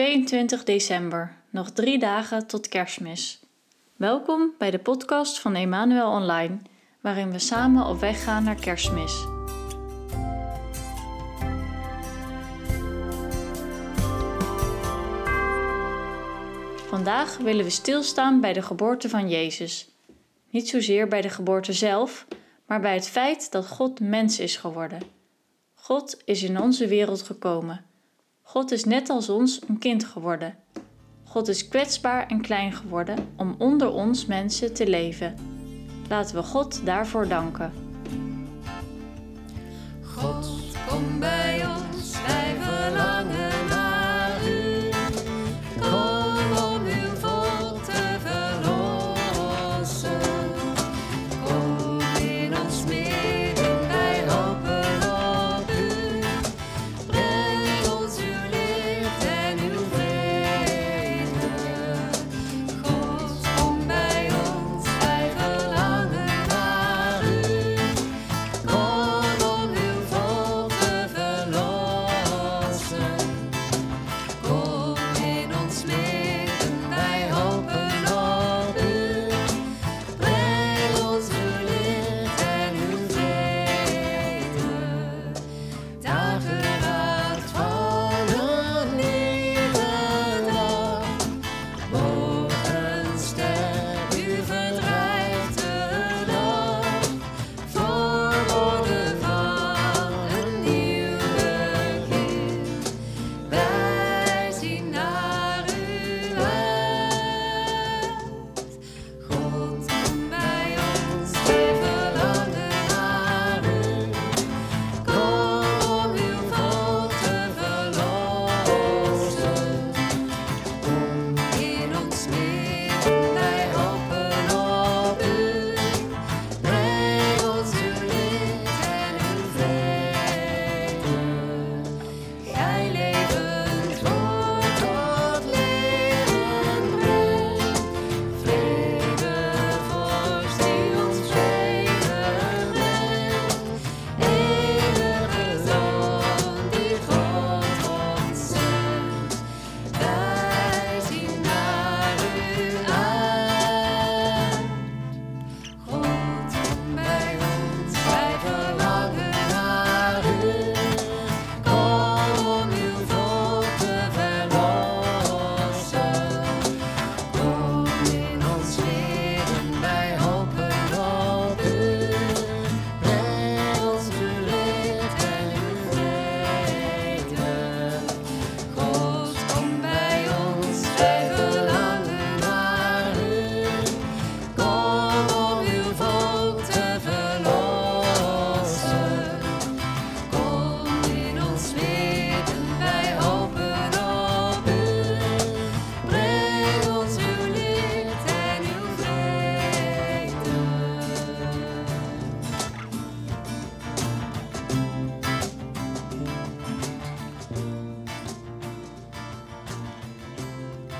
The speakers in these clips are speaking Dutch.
22 december, nog drie dagen tot kerstmis. Welkom bij de podcast van Emmanuel Online, waarin we samen op weg gaan naar kerstmis. Vandaag willen we stilstaan bij de geboorte van Jezus. Niet zozeer bij de geboorte zelf, maar bij het feit dat God mens is geworden. God is in onze wereld gekomen. God is net als ons een kind geworden. God is kwetsbaar en klein geworden om onder ons mensen te leven. Laten we God daarvoor danken. God, kom bij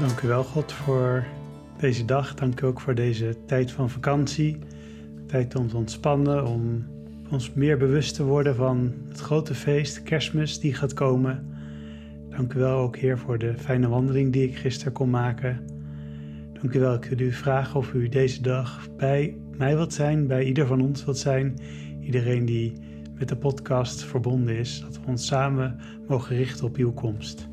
Dank u wel, God, voor deze dag. Dank u ook voor deze tijd van vakantie. Tijd om te ontspannen, om ons meer bewust te worden van het grote feest, kerstmis, die gaat komen. Dank u wel ook, Heer, voor de fijne wandeling die ik gisteren kon maken. Dank u wel. Ik wil u vragen of u deze dag bij mij wilt zijn, bij ieder van ons wilt zijn. Iedereen die met de podcast verbonden is, dat we ons samen mogen richten op uw komst.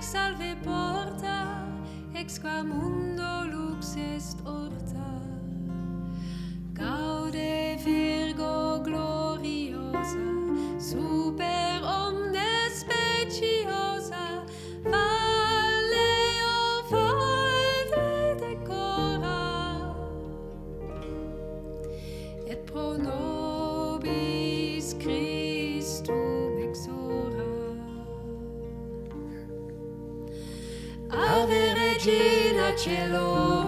Salve porta, ex qua mundo lux est orta. Gaude In a cello.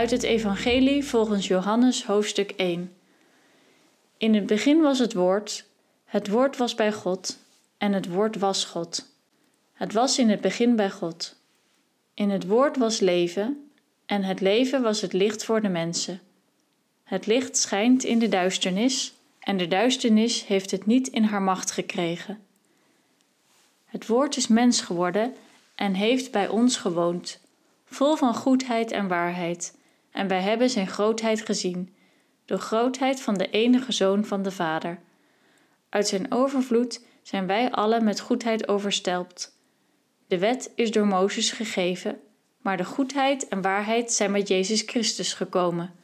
Uit het Evangelie volgens Johannes hoofdstuk 1. In het begin was het woord, het woord was bij God en het woord was God. Het was in het begin bij God. In het woord was leven en het leven was het licht voor de mensen. Het licht schijnt in de duisternis en de duisternis heeft het niet in haar macht gekregen. Het woord is mens geworden en heeft bij ons gewoond, vol van goedheid en waarheid, en wij hebben zijn grootheid gezien, de grootheid van de enige zoon van de Vader. Uit zijn overvloed zijn wij allen met goedheid overstelpt. De wet is door Mozes gegeven, maar de goedheid en waarheid zijn met Jezus Christus gekomen.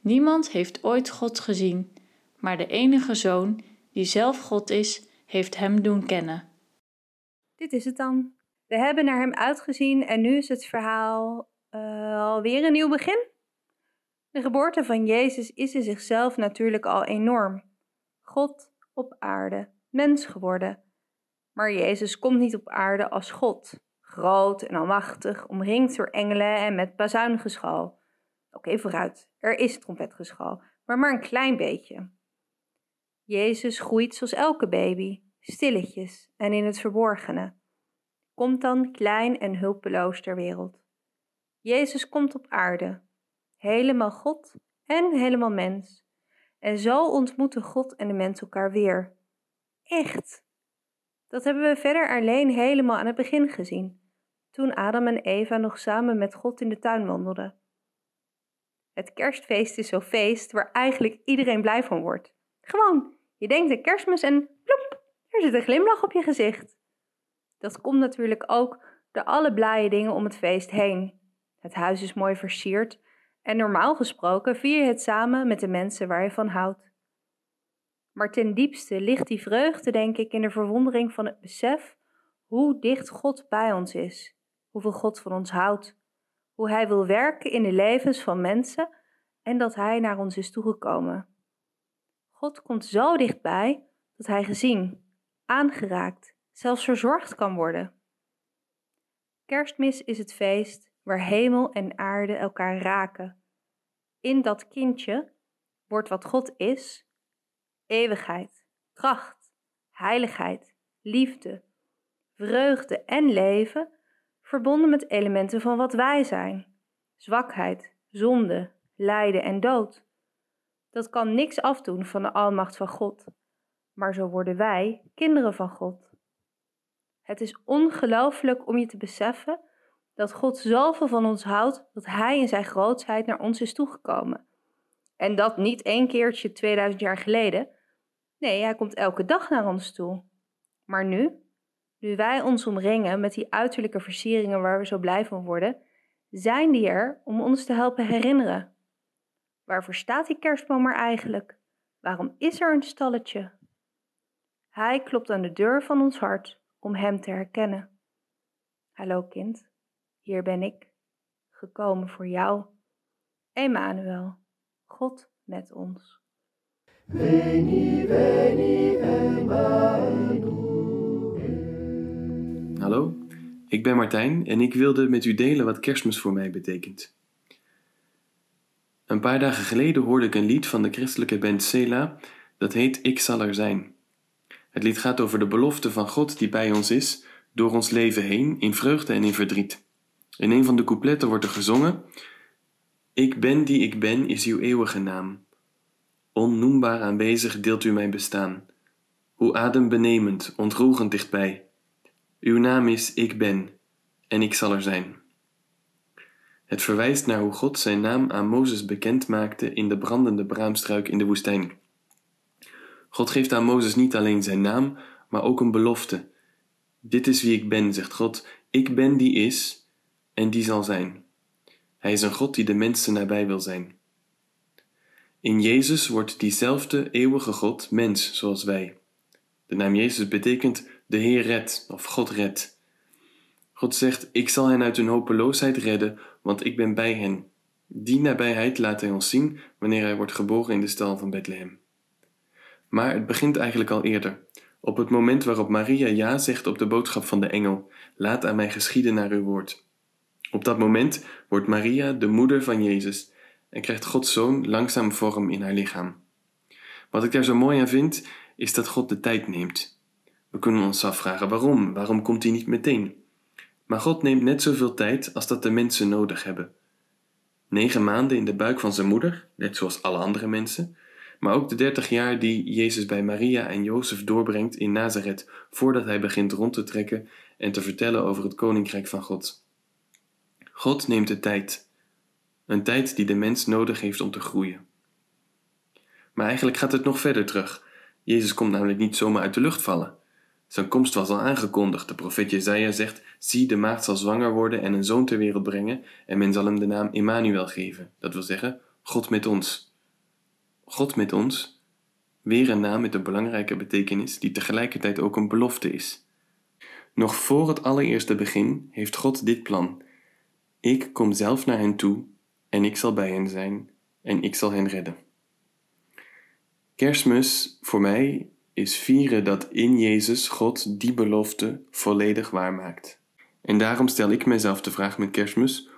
Niemand heeft ooit God gezien, maar de enige zoon, die zelf God is, heeft hem doen kennen. Dit is het dan. We hebben naar hem uitgezien en nu is het verhaal eh, alweer een nieuw begin. De geboorte van Jezus is in zichzelf natuurlijk al enorm. God op aarde, mens geworden. Maar Jezus komt niet op aarde als God, groot en almachtig, omringd door engelen en met bazuingeschal. Oké, vooruit, er is trompetgeschal, maar maar een klein beetje. Jezus groeit zoals elke baby, stilletjes en in het verborgene. Komt dan klein en hulpeloos ter wereld. Jezus komt op aarde, helemaal God en helemaal mens. En zo ontmoeten God en de mens elkaar weer. Echt. Dat hebben we verder alleen helemaal aan het begin gezien, toen Adam en Eva nog samen met God in de tuin wandelden. Het kerstfeest is zo'n feest waar eigenlijk iedereen blij van wordt. Gewoon, je denkt aan kerstmis en ploep, er zit een glimlach op je gezicht. Dat komt natuurlijk ook door alle blije dingen om het feest heen. Het huis is mooi versierd en normaal gesproken vier je het samen met de mensen waar je van houdt. Maar ten diepste ligt die vreugde, denk ik, in de verwondering van het besef hoe dicht God bij ons is, hoeveel God van ons houdt, hoe Hij wil werken in de levens van mensen en dat Hij naar ons is toegekomen. God komt zo dichtbij dat Hij gezien, aangeraakt, zelfs verzorgd kan worden. Kerstmis is het feest waar hemel en aarde elkaar raken. In dat kindje wordt wat God is, eeuwigheid, kracht, heiligheid, liefde, vreugde en leven, verbonden met elementen van wat wij zijn: zwakheid, zonde, lijden en dood. Dat kan niks afdoen van de almacht van God, maar zo worden wij kinderen van God. Het is ongelooflijk om je te beseffen dat God zoveel van ons houdt dat Hij in zijn grootsheid naar ons is toegekomen. En dat niet één keertje 2000 jaar geleden. Nee, Hij komt elke dag naar ons toe. Maar nu, nu wij ons omringen met die uiterlijke versieringen waar we zo blij van worden, zijn die er om ons te helpen herinneren. Waarvoor staat die kerstboom er eigenlijk? Waarom is er een stalletje? Hij klopt aan de deur van ons hart om Hem te herkennen. Hallo kind, hier ben ik, gekomen voor jou. Emmanuel, God met ons. Hallo, ik ben Martijn en ik wilde met u delen wat kerstmis voor mij betekent. Een paar dagen geleden hoorde ik een lied van de christelijke band Sela, dat heet Ik zal er zijn. Het lied gaat over de belofte van God die bij ons is, door ons leven heen, in vreugde en in verdriet. In een van de coupletten wordt er gezongen: Ik ben die ik ben is uw eeuwige naam. Onnoembaar aanwezig deelt u mijn bestaan. Hoe adembenemend, ontroerend dichtbij. Uw naam is Ik ben, en ik zal er zijn. Het verwijst naar hoe God zijn naam aan Mozes bekend maakte in de brandende braamstruik in de woestijn. God geeft aan Mozes niet alleen zijn naam, maar ook een belofte. Dit is wie ik ben, zegt God. Ik ben die is en die zal zijn. Hij is een God die de mensen nabij wil zijn. In Jezus wordt diezelfde eeuwige God mens zoals wij. De naam Jezus betekent de Heer redt of God redt. God zegt: Ik zal hen uit hun hopeloosheid redden, want ik ben bij hen. Die nabijheid laat hij ons zien wanneer hij wordt geboren in de stal van Bethlehem. Maar het begint eigenlijk al eerder, op het moment waarop Maria ja zegt op de boodschap van de engel: Laat aan mij geschieden naar uw woord. Op dat moment wordt Maria de moeder van Jezus en krijgt Gods zoon langzaam vorm in haar lichaam. Wat ik daar zo mooi aan vind, is dat God de tijd neemt. We kunnen ons afvragen waarom, waarom komt hij niet meteen? Maar God neemt net zoveel tijd als dat de mensen nodig hebben. Negen maanden in de buik van zijn moeder, net zoals alle andere mensen, maar ook de dertig jaar die Jezus bij Maria en Jozef doorbrengt in Nazareth voordat hij begint rond te trekken en te vertellen over het koninkrijk van God. God neemt de tijd, een tijd die de mens nodig heeft om te groeien. Maar eigenlijk gaat het nog verder terug. Jezus komt namelijk niet zomaar uit de lucht vallen. Zijn komst was al aangekondigd. De profeet Jezaja zegt: Zie, de maagd zal zwanger worden en een zoon ter wereld brengen, en men zal hem de naam Emmanuel geven. Dat wil zeggen, God met ons. God met ons, weer een naam met een belangrijke betekenis die tegelijkertijd ook een belofte is. Nog voor het allereerste begin heeft God dit plan. Ik kom zelf naar hen toe en ik zal bij hen zijn en ik zal hen redden. Kerstmis voor mij is vieren dat in Jezus God die belofte volledig waarmaakt. En daarom stel ik mezelf de vraag met Kerstmis: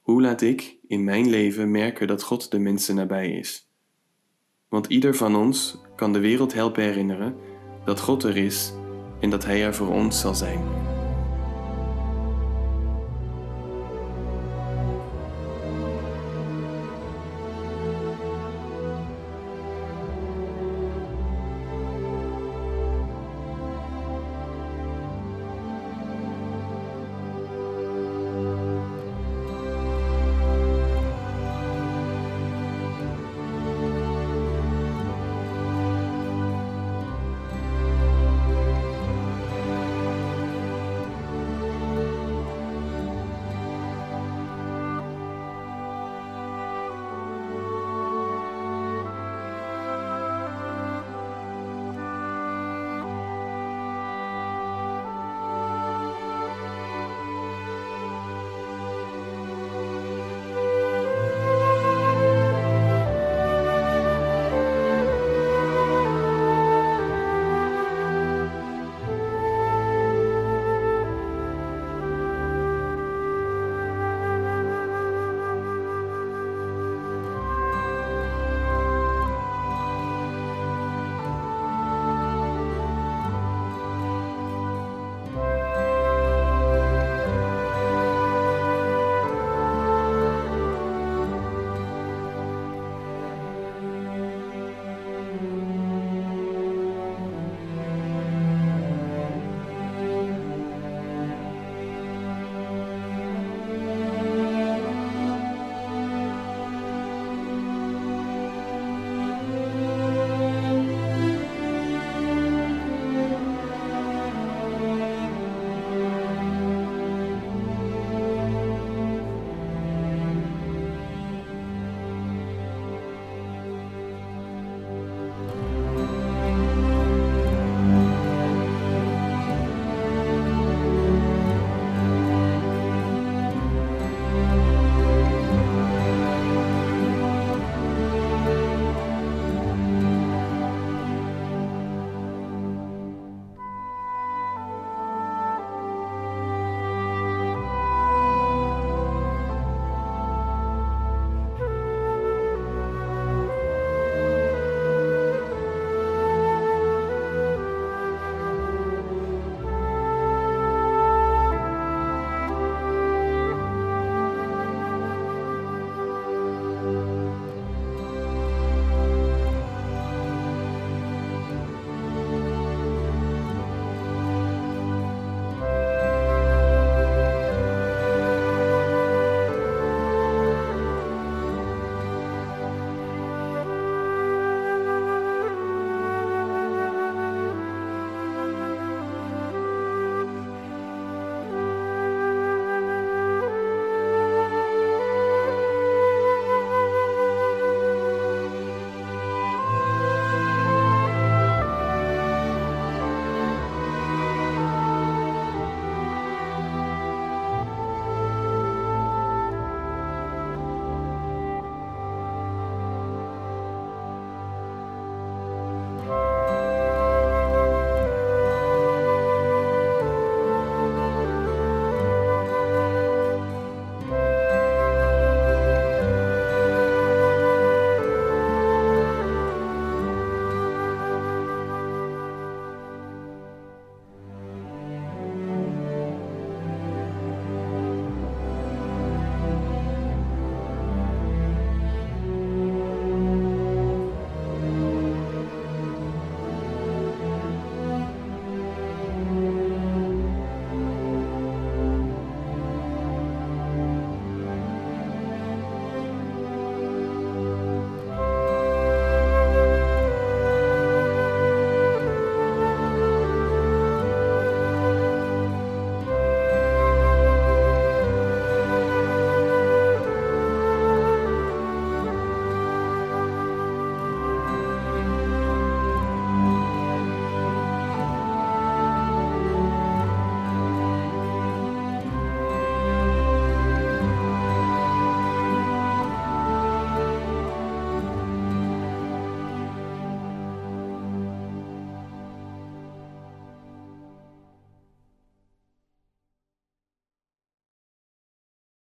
hoe laat ik in mijn leven merken dat God de mensen nabij is? Want ieder van ons kan de wereld helpen herinneren dat God er is en dat Hij er voor ons zal zijn.